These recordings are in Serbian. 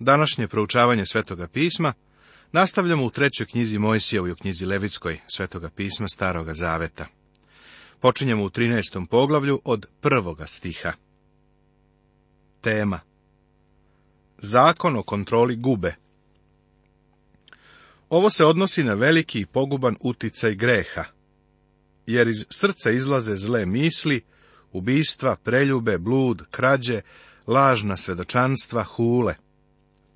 današnje proučavanje Svetoga pisma nastavljamo u trećoj knjizi i u knjizi Levitskoj Svetoga pisma Staroga Zaveta. Počinjemo u 13. poglavlju od prvoga stiha. Tema Zakon o kontroli gube Ovo se odnosi na veliki i poguban uticaj greha, jer iz srca izlaze zle misli, ubistva, preljube, blud, krađe, lažna svedočanstva, hule –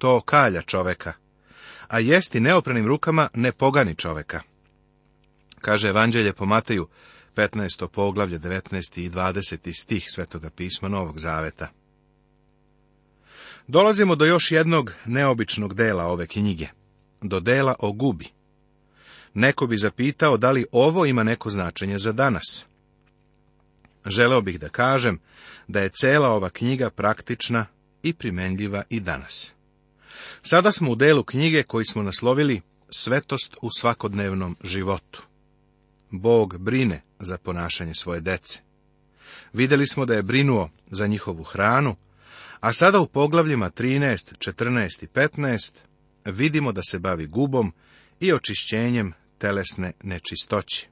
to kalja čoveka, a jesti neoprenim rukama ne pogani čoveka. Kaže Evanđelje po Mateju, 15. poglavlje, 19. i 20. stih Svetoga pisma Novog Zaveta. Dolazimo do još jednog neobičnog dela ove knjige, do dela o gubi. Neko bi zapitao da li ovo ima neko značenje za danas. Želeo bih da kažem da je cela ova knjiga praktična i primenljiva i danas. Sada smo u delu knjige koji smo naslovili Svetost u svakodnevnom životu. Bog brine za ponašanje svoje dece. Vidjeli smo da je brinuo za njihovu hranu, a sada u poglavljima 13, 14 i 15 vidimo da se bavi gubom i očišćenjem telesne nečistoće.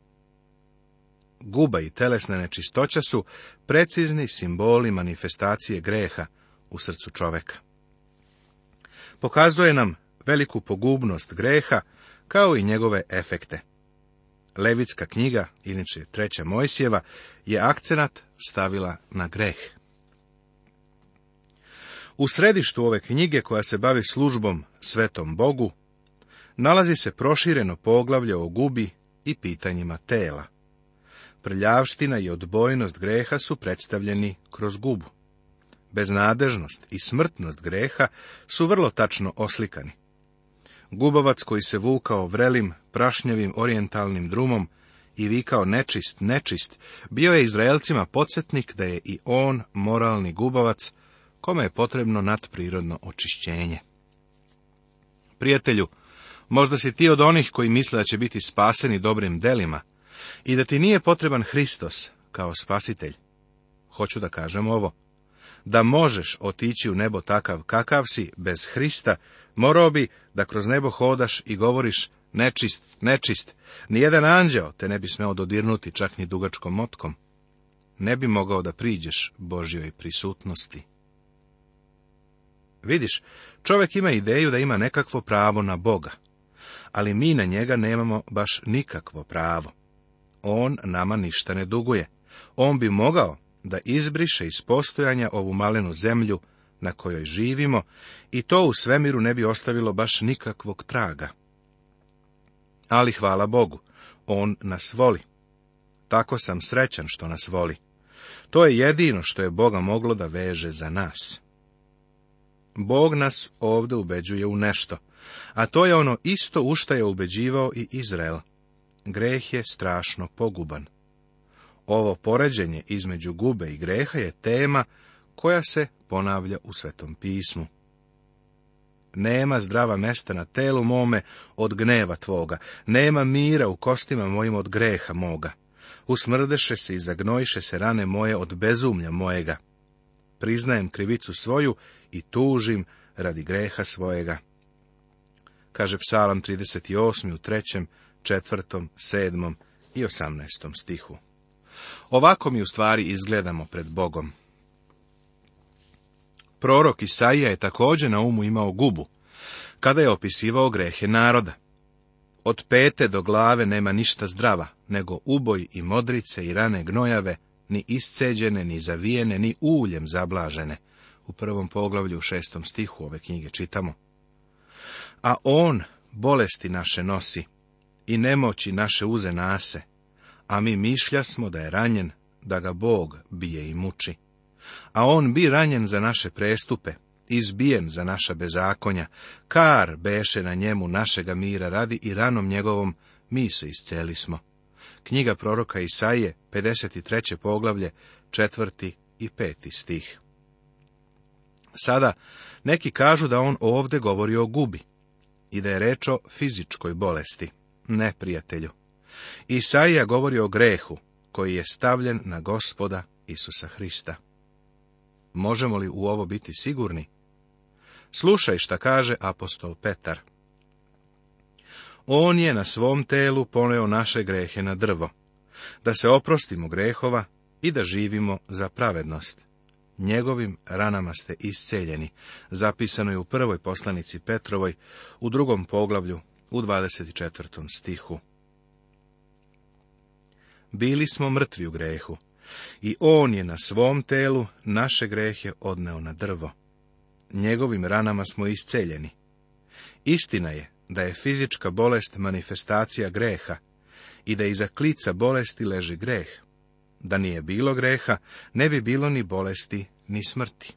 Guba i telesna nečistoća su precizni simboli manifestacije greha u srcu čoveka pokazuje nam veliku pogubnost greha, kao i njegove efekte. Levitska knjiga, inače treća Mojsijeva, je akcenat stavila na greh. U središtu ove knjige, koja se bavi službom svetom Bogu, nalazi se prošireno poglavlje o gubi i pitanjima tela. Prljavština i odbojnost greha su predstavljeni kroz gubu beznadežnost i smrtnost greha su vrlo tačno oslikani. Gubavac koji se vukao vrelim, prašnjevim, orijentalnim drumom i vikao nečist, nečist, bio je Izraelcima podsjetnik da je i on moralni gubavac, kome je potrebno nadprirodno očišćenje. Prijatelju, možda si ti od onih koji misle da će biti spaseni dobrim delima i da ti nije potreban Hristos kao spasitelj. Hoću da kažem ovo da možeš otići u nebo takav kakav si, bez Hrista, morao bi da kroz nebo hodaš i govoriš nečist, nečist. Nijedan anđeo te ne bi smeo dodirnuti čak ni dugačkom motkom. Ne bi mogao da priđeš Božjoj prisutnosti. Vidiš, čovjek ima ideju da ima nekakvo pravo na Boga, ali mi na njega nemamo baš nikakvo pravo. On nama ništa ne duguje. On bi mogao da izbriše iz postojanja ovu malenu zemlju na kojoj živimo i to u svemiru ne bi ostavilo baš nikakvog traga. Ali hvala Bogu, on nas voli. Tako sam srećan što nas voli. To je jedino što je Boga moglo da veže za nas. Bog nas ovdje ubeđuje u nešto, a to je ono isto u što je ubeđivao i Izrael. Greh je strašno poguban. Ovo poređenje između gube i greha je tema koja se ponavlja u Svetom pismu. Nema zdrava mesta na telu mome od gneva tvoga, nema mira u kostima mojim od greha moga. Usmrdeše se i zagnojiše se rane moje od bezumlja mojega. Priznajem krivicu svoju i tužim radi greha svojega. Kaže psalam 38. u trećem, četvrtom, sedmom i 18. stihu. Ovako mi u stvari izgledamo pred Bogom. Prorok Isaija je također na umu imao gubu, kada je opisivao grehe naroda. Od pete do glave nema ništa zdrava, nego uboj i modrice i rane gnojave, ni isceđene, ni zavijene, ni uljem zablažene. U prvom poglavlju u šestom stihu ove knjige čitamo. A on bolesti naše nosi i nemoći naše uze nase a mi mišlja smo da je ranjen, da ga Bog bije i muči. A on bi ranjen za naše prestupe, izbijen za naša bezakonja, kar beše na njemu našega mira radi i ranom njegovom mi se isceli smo. Knjiga proroka Isaije, 53. poglavlje, 4. i 5. stih. Sada, neki kažu da on ovde govori o gubi i da je reč o fizičkoj bolesti. Ne, prijatelju. Isaija govori o grehu koji je stavljen na gospoda Isusa Hrista. Možemo li u ovo biti sigurni? Slušaj šta kaže apostol Petar. On je na svom telu poneo naše grehe na drvo, da se oprostimo grehova i da živimo za pravednost. Njegovim ranama ste isceljeni, zapisano je u prvoj poslanici Petrovoj, u drugom poglavlju, u 24. stihu bili smo mrtvi u grehu, i On je na svom telu naše grehe odneo na drvo. Njegovim ranama smo isceljeni. Istina je da je fizička bolest manifestacija greha i da iza klica bolesti leži greh. Da nije bilo greha, ne bi bilo ni bolesti, ni smrti.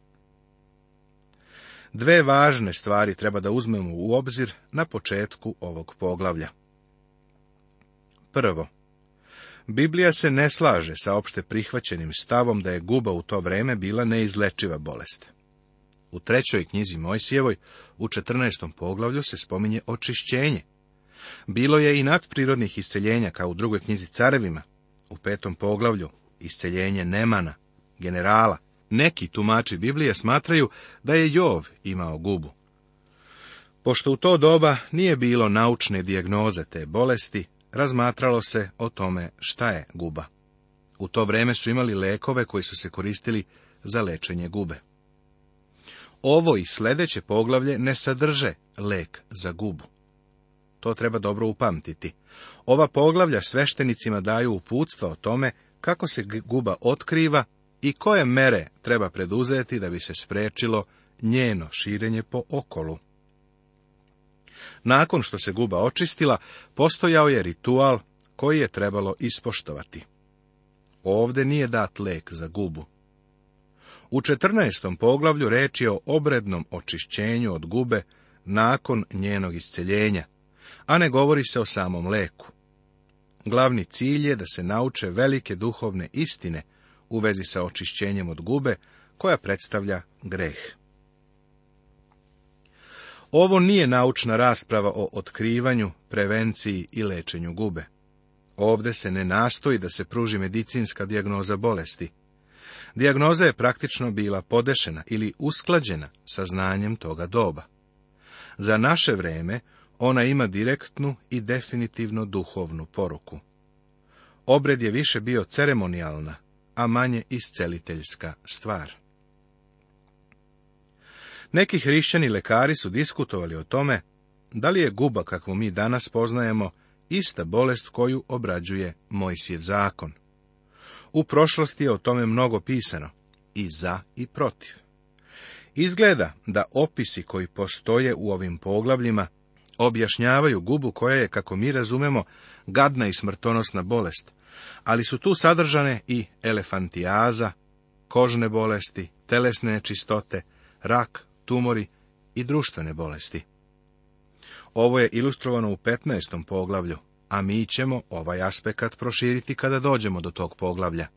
Dve važne stvari treba da uzmemo u obzir na početku ovog poglavlja. Prvo, Biblija se ne slaže sa opšte prihvaćenim stavom da je guba u to vreme bila neizlečiva bolest. U trećoj knjizi Mojsijevoj, u 14. poglavlju se spominje očišćenje. Bilo je i nadprirodnih isceljenja, kao u drugoj knjizi Carevima, u petom poglavlju isceljenje Nemana, generala. Neki tumači Biblije smatraju da je Jov imao gubu. Pošto u to doba nije bilo naučne dijagnoze te bolesti, razmatralo se o tome šta je guba. U to vrijeme su imali lekove koji su se koristili za lečenje gube. Ovo i sljedeće poglavlje ne sadrže lek za gubu. To treba dobro upamtiti. Ova poglavlja sveštenicima daju uputstva o tome kako se guba otkriva i koje mere treba preduzeti da bi se sprečilo njeno širenje po okolu. Nakon što se guba očistila, postojao je ritual koji je trebalo ispoštovati. Ovde nije dat lek za gubu. U 14. poglavlju reč je o obrednom očišćenju od gube nakon njenog isceljenja, a ne govori se o samom leku. Glavni cilj je da se nauče velike duhovne istine u vezi sa očišćenjem od gube, koja predstavlja greh. Ovo nije naučna rasprava o otkrivanju, prevenciji i lečenju gube. Ovde se ne nastoji da se pruži medicinska dijagnoza bolesti. Dijagnoza je praktično bila podešena ili usklađena sa znanjem toga doba. Za naše vreme ona ima direktnu i definitivno duhovnu poruku. Obred je više bio ceremonijalna, a manje isceliteljska stvar. Neki hrišćani lekari su diskutovali o tome da li je guba, kakvu mi danas poznajemo, ista bolest koju obrađuje Mojsijev zakon. U prošlosti je o tome mnogo pisano, i za i protiv. Izgleda da opisi koji postoje u ovim poglavljima objašnjavaju gubu koja je, kako mi razumemo, gadna i smrtonosna bolest, ali su tu sadržane i elefantijaza, kožne bolesti, telesne čistote, rak, tumori i društvene bolesti. Ovo je ilustrovano u 15. poglavlju, a mi ćemo ovaj aspekt proširiti kada dođemo do tog poglavlja.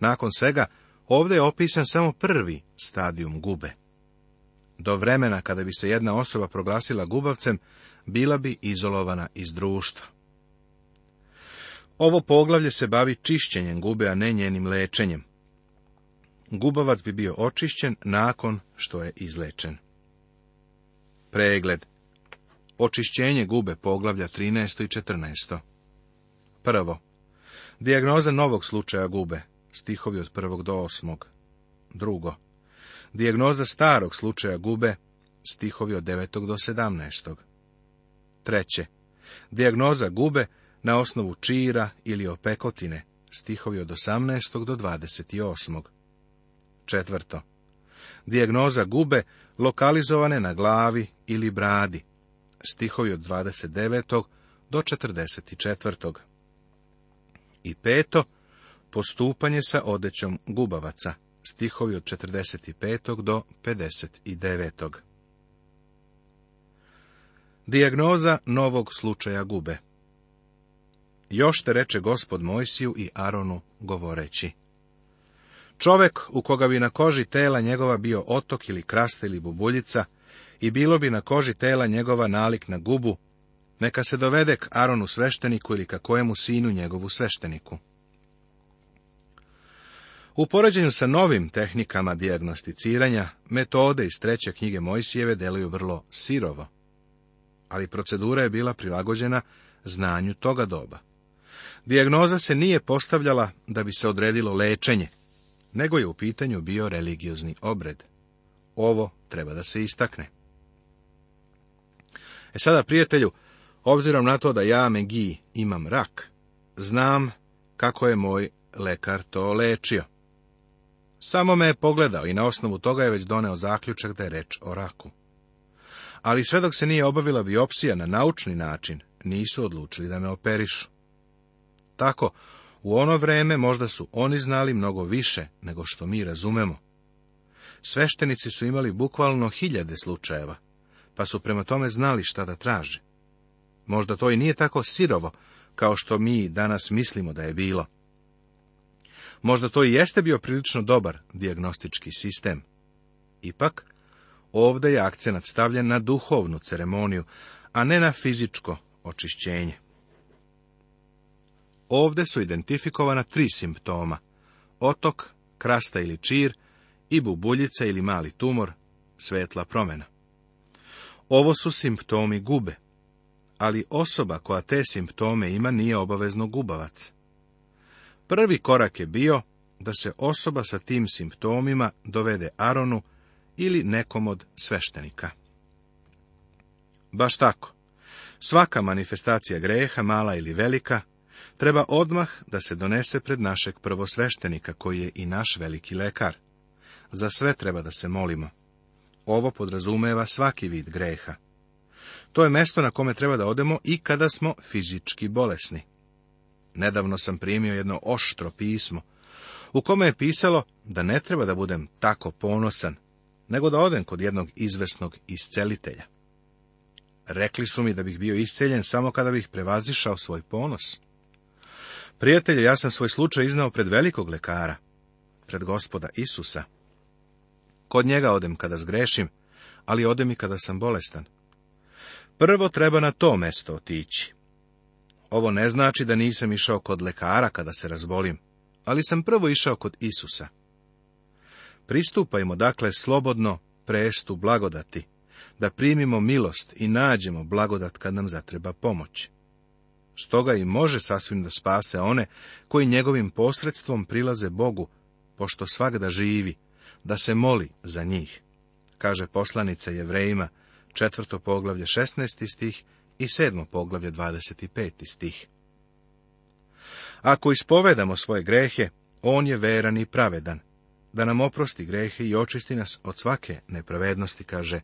Nakon svega, ovdje je opisan samo prvi stadijum gube. Do vremena kada bi se jedna osoba proglasila gubavcem, bila bi izolovana iz društva. Ovo poglavlje se bavi čišćenjem gube, a ne njenim lečenjem. Gubavac bi bio očišćen nakon što je izlečen. Pregled Očišćenje gube poglavlja 13. i 14. Prvo. Dijagnoza novog slučaja gube, stihovi od 1. do 8. Drugo. Dijagnoza starog slučaja gube, stihovi od 9. do 17. Treće. Dijagnoza gube na osnovu čira ili opekotine, stihovi od 18. do 28. Četvrto. Dijagnoza gube lokalizovane na glavi ili bradi. Stihovi od 29. do 44. I peto. Postupanje sa odećom gubavaca. Stihovi od 45. do 59. Dijagnoza novog slučaja gube. Još te reče gospod Mojsiju i Aronu govoreći. Čovek u koga bi na koži tela njegova bio otok ili krasta ili bubuljica i bilo bi na koži tela njegova nalik na gubu, neka se dovede k Aronu svešteniku ili ka kojemu sinu njegovu svešteniku. U poređenju sa novim tehnikama dijagnosticiranja, metode iz treće knjige Mojsijeve deluju vrlo sirovo, ali procedura je bila prilagođena znanju toga doba. Dijagnoza se nije postavljala da bi se odredilo lečenje, nego je u pitanju bio religiozni obred. Ovo treba da se istakne. E sada, prijatelju, obzirom na to da ja Megi imam rak, znam kako je moj lekar to lečio. Samo me je pogledao i na osnovu toga je već doneo zaključak da je reč o raku. Ali sve dok se nije obavila biopsija na naučni način, nisu odlučili da me operišu. Tako, u ono vreme možda su oni znali mnogo više nego što mi razumemo. Sveštenici su imali bukvalno hiljade slučajeva, pa su prema tome znali šta da traže. Možda to i nije tako sirovo, kao što mi danas mislimo da je bilo. Možda to i jeste bio prilično dobar dijagnostički sistem. Ipak, ovdje je akcenat stavljen na duhovnu ceremoniju, a ne na fizičko očišćenje. Ovdje su identifikovana tri simptoma. Otok, krasta ili čir i bubuljica ili mali tumor, svetla promjena. Ovo su simptomi gube, ali osoba koja te simptome ima nije obavezno gubavac. Prvi korak je bio da se osoba sa tim simptomima dovede Aronu ili nekom od sveštenika. Baš tako. Svaka manifestacija greha, mala ili velika, treba odmah da se donese pred našeg prvosveštenika, koji je i naš veliki lekar. Za sve treba da se molimo. Ovo podrazumeva svaki vid greha. To je mesto na kome treba da odemo i kada smo fizički bolesni. Nedavno sam primio jedno oštro pismo, u kome je pisalo da ne treba da budem tako ponosan, nego da odem kod jednog izvesnog iscelitelja. Rekli su mi da bih bio isceljen samo kada bih prevazišao svoj ponos. Prijatelje, ja sam svoj slučaj iznao pred velikog lekara, pred gospoda Isusa. Kod njega odem kada zgrešim, ali odem i kada sam bolestan. Prvo treba na to mesto otići. Ovo ne znači da nisam išao kod lekara kada se razbolim, ali sam prvo išao kod Isusa. Pristupajmo dakle slobodno prestu blagodati, da primimo milost i nađemo blagodat kad nam zatreba pomoći. Stoga i može sasvim da spase one koji njegovim posredstvom prilaze Bogu, pošto svakda živi, da se moli za njih. Kaže poslanica Jevrejima, četvrto poglavlje 16. stih i sedmo poglavlje 25. stih. Ako ispovedamo svoje grehe, on je veran i pravedan, da nam oprosti grehe i očisti nas od svake nepravednosti, kaže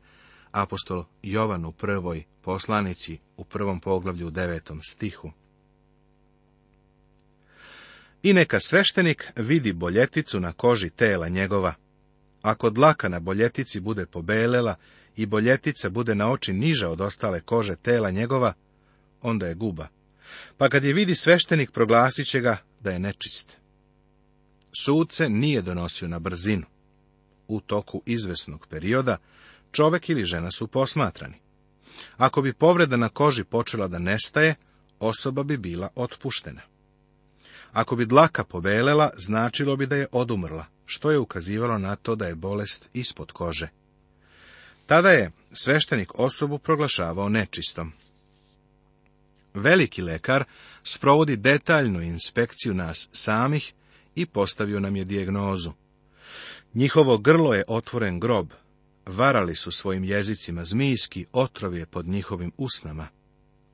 apostol Jovan u prvoj poslanici u prvom poglavlju u devetom stihu. I neka sveštenik vidi boljeticu na koži tela njegova. Ako dlaka na boljetici bude pobelela i boljetica bude na oči niža od ostale kože tela njegova, onda je guba. Pa kad je vidi sveštenik, proglasit će ga da je nečist. Sudce nije donosio na brzinu. U toku izvesnog perioda čovek ili žena su posmatrani. Ako bi povreda na koži počela da nestaje, osoba bi bila otpuštena. Ako bi dlaka pobelela, značilo bi da je odumrla, što je ukazivalo na to da je bolest ispod kože. Tada je sveštenik osobu proglašavao nečistom. Veliki lekar sprovodi detaljnu inspekciju nas samih i postavio nam je dijagnozu. Njihovo grlo je otvoren grob, varali su svojim jezicima, zmijski otrov je pod njihovim usnama.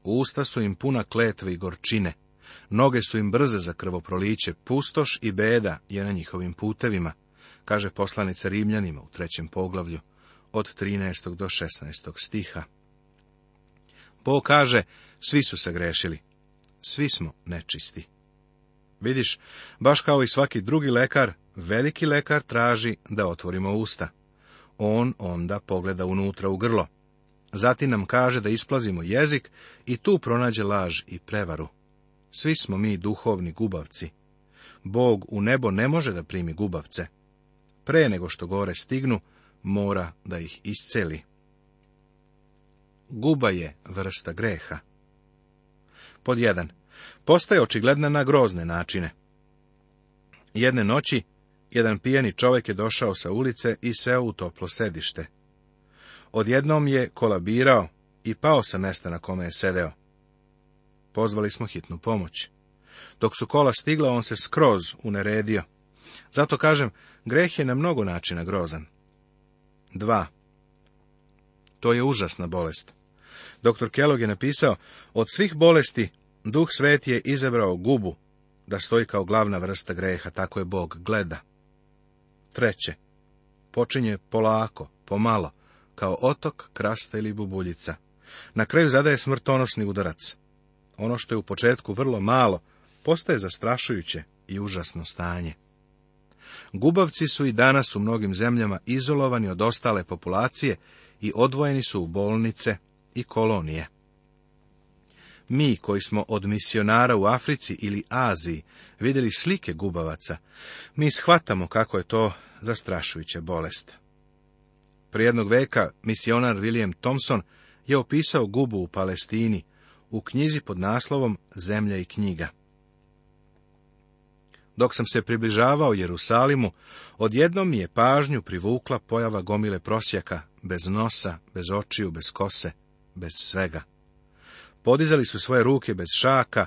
Usta su im puna kletve i gorčine, noge su im brze za krvoproliće, pustoš i beda je na njihovim putevima, kaže poslanica Rimljanima u trećem poglavlju, od 13. do 16. stiha. Bo kaže, svi su se grešili, svi smo nečisti. Vidiš, baš kao i svaki drugi lekar, veliki lekar traži da otvorimo usta on onda pogleda unutra u grlo. Zatim nam kaže da isplazimo jezik i tu pronađe laž i prevaru. Svi smo mi duhovni gubavci. Bog u nebo ne može da primi gubavce. Pre nego što gore stignu, mora da ih isceli. Guba je vrsta greha. Pod jedan. Postaje očigledna na grozne načine. Jedne noći jedan pijani čovjek je došao sa ulice i seo u toplo sedište. Odjednom je kolabirao i pao sa mesta na kome je sedeo. Pozvali smo hitnu pomoć. Dok su kola stigla, on se skroz uneredio. Zato kažem, greh je na mnogo načina grozan. Dva. To je užasna bolest. Doktor Kellogg je napisao, od svih bolesti, duh svet je izabrao gubu, da stoji kao glavna vrsta greha, tako je Bog gleda. Treće, počinje polako, pomalo, kao otok, krasta ili bubuljica. Na kraju zadaje smrtonosni udarac. Ono što je u početku vrlo malo, postaje zastrašujuće i užasno stanje. Gubavci su i danas u mnogim zemljama izolovani od ostale populacije i odvojeni su u bolnice i kolonije mi koji smo od misionara u Africi ili Aziji vidjeli slike gubavaca, mi shvatamo kako je to zastrašujuća bolest. Prije jednog veka misionar William Thompson je opisao gubu u Palestini u knjizi pod naslovom Zemlja i knjiga. Dok sam se približavao Jerusalimu, odjednom mi je pažnju privukla pojava gomile prosjaka, bez nosa, bez očiju, bez kose, bez svega. Podizali su svoje ruke bez šaka,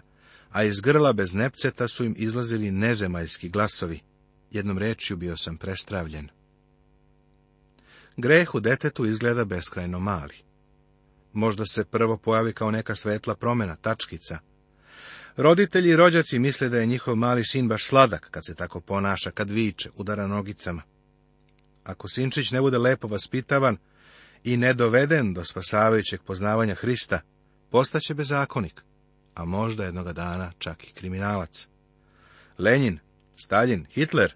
a iz grla bez nepceta su im izlazili nezemaljski glasovi. Jednom rečju bio sam prestravljen. Greh u detetu izgleda beskrajno mali. Možda se prvo pojavi kao neka svetla promjena, tačkica. Roditelji i rođaci misle da je njihov mali sin baš sladak, kad se tako ponaša, kad viče, udara nogicama. Ako sinčić ne bude lepo vaspitavan i ne doveden do spasavajućeg poznavanja Hrista, Postaće bezakonik, a možda jednoga dana čak i kriminalac. Lenin, Stalin, Hitler,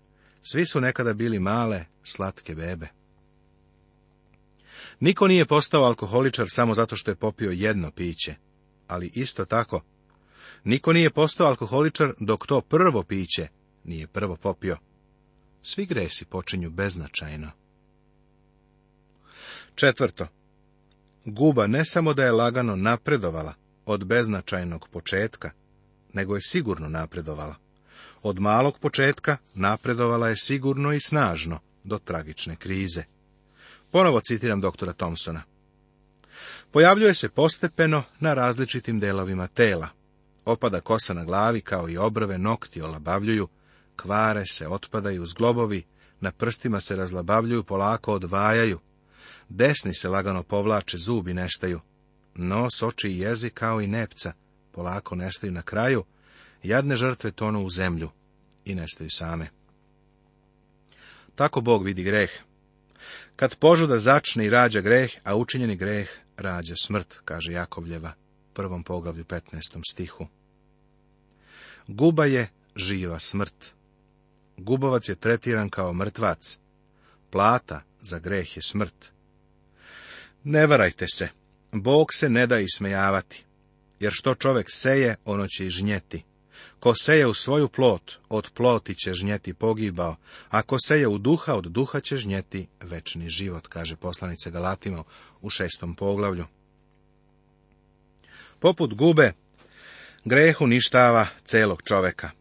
svi su nekada bili male, slatke bebe. Niko nije postao alkoholičar samo zato što je popio jedno piće, ali isto tako, niko nije postao alkoholičar dok to prvo piće nije prvo popio. Svi gresi počinju beznačajno. Četvrto, Guba ne samo da je lagano napredovala od beznačajnog početka, nego je sigurno napredovala. Od malog početka napredovala je sigurno i snažno do tragične krize. Ponovo citiram doktora Thompsona. Pojavljuje se postepeno na različitim delovima tela. Opada kosa na glavi kao i obrve, nokti olabavljuju, kvare se otpadaju, zglobovi, na prstima se razlabavljuju, polako odvajaju, Desni se lagano povlače, zubi nestaju. Nos, oči i jezik kao i nepca polako nestaju na kraju, jadne žrtve tonu u zemlju i nestaju same. Tako Bog vidi greh. Kad požuda začne i rađa greh, a učinjeni greh rađa smrt, kaže Jakovljeva, prvom poglavlju 15. stihu. Guba je živa smrt. Gubovac je tretiran kao mrtvac. Plata za greh je smrt. Ne varajte se, Bog se ne da ismejavati, jer što čovjek seje, ono će i žnjeti. Ko seje u svoju plot, od ploti će žnjeti pogibao, a ko seje u duha, od duha će žnjeti večni život, kaže poslanice Galatimo u šestom poglavlju. Poput gube, greh uništava celog čoveka.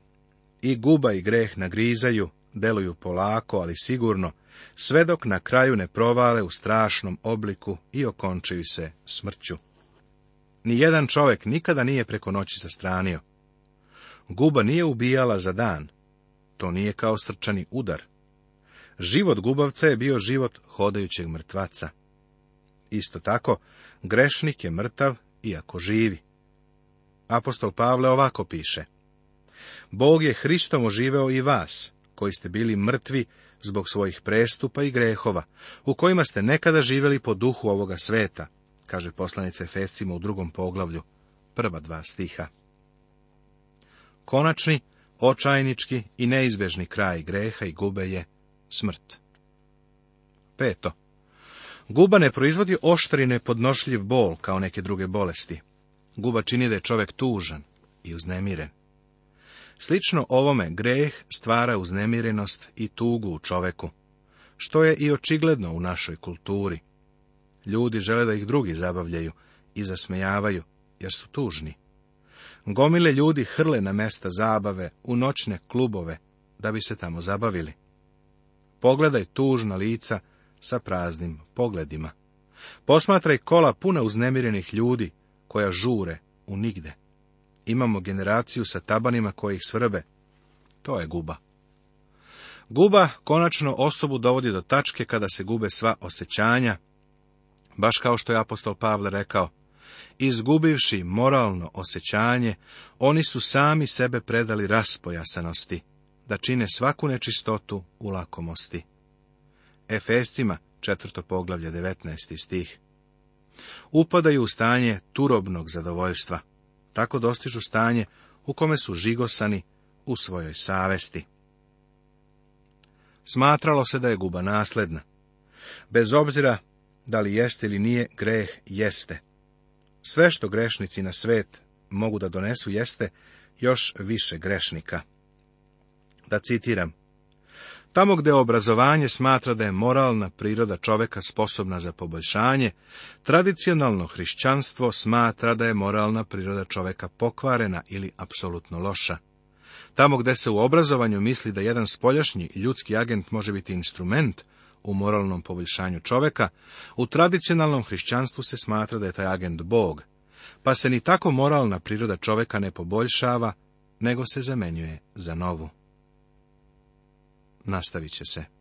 I guba i greh nagrizaju, deluju polako, ali sigurno, sve dok na kraju ne provale u strašnom obliku i okončuju se smrću. Nijedan čovjek nikada nije preko noći zastranio. Guba nije ubijala za dan. To nije kao srčani udar. Život gubavca je bio život hodajućeg mrtvaca. Isto tako, grešnik je mrtav iako živi. Apostol Pavle ovako piše. Bog je Hristom oživeo i vas, koji ste bili mrtvi zbog svojih prestupa i grehova, u kojima ste nekada živjeli po duhu ovoga sveta, kaže poslanice Efescima u drugom poglavlju, prva dva stiha. Konačni, očajnički i neizbežni kraj greha i gube je smrt. Peto. Guba ne proizvodi oštri nepodnošljiv bol kao neke druge bolesti. Guba čini da je čovjek tužan i uznemiren. Slično ovome greh stvara uznemirenost i tugu u čoveku, što je i očigledno u našoj kulturi. Ljudi žele da ih drugi zabavljaju i zasmejavaju, jer su tužni. Gomile ljudi hrle na mesta zabave, u noćne klubove, da bi se tamo zabavili. Pogledaj tužna lica sa praznim pogledima. Posmatraj kola puna uznemirenih ljudi, koja žure u nigde imamo generaciju sa tabanima koji ih svrbe. To je guba. Guba konačno osobu dovodi do tačke kada se gube sva osjećanja, baš kao što je apostol Pavle rekao, izgubivši moralno osjećanje, oni su sami sebe predali raspojasanosti, da čine svaku nečistotu u lakomosti. Efescima, četvrto poglavlje, 19. stih. Upadaju u stanje turobnog zadovoljstva. Tako dostižu stanje u kome su žigosani u svojoj savesti. Smatralo se da je guba nasledna. Bez obzira da li jeste ili nije, greh jeste. Sve što grešnici na svet mogu da donesu jeste još više grešnika. Da citiram, Tamo gde obrazovanje smatra da je moralna priroda čoveka sposobna za poboljšanje, tradicionalno hrišćanstvo smatra da je moralna priroda čoveka pokvarena ili apsolutno loša. Tamo gde se u obrazovanju misli da jedan spoljašnji ljudski agent može biti instrument u moralnom poboljšanju čoveka, u tradicionalnom hrišćanstvu se smatra da je taj agent Bog, pa se ni tako moralna priroda čoveka ne poboljšava, nego se zamenjuje za novu nastavit će se.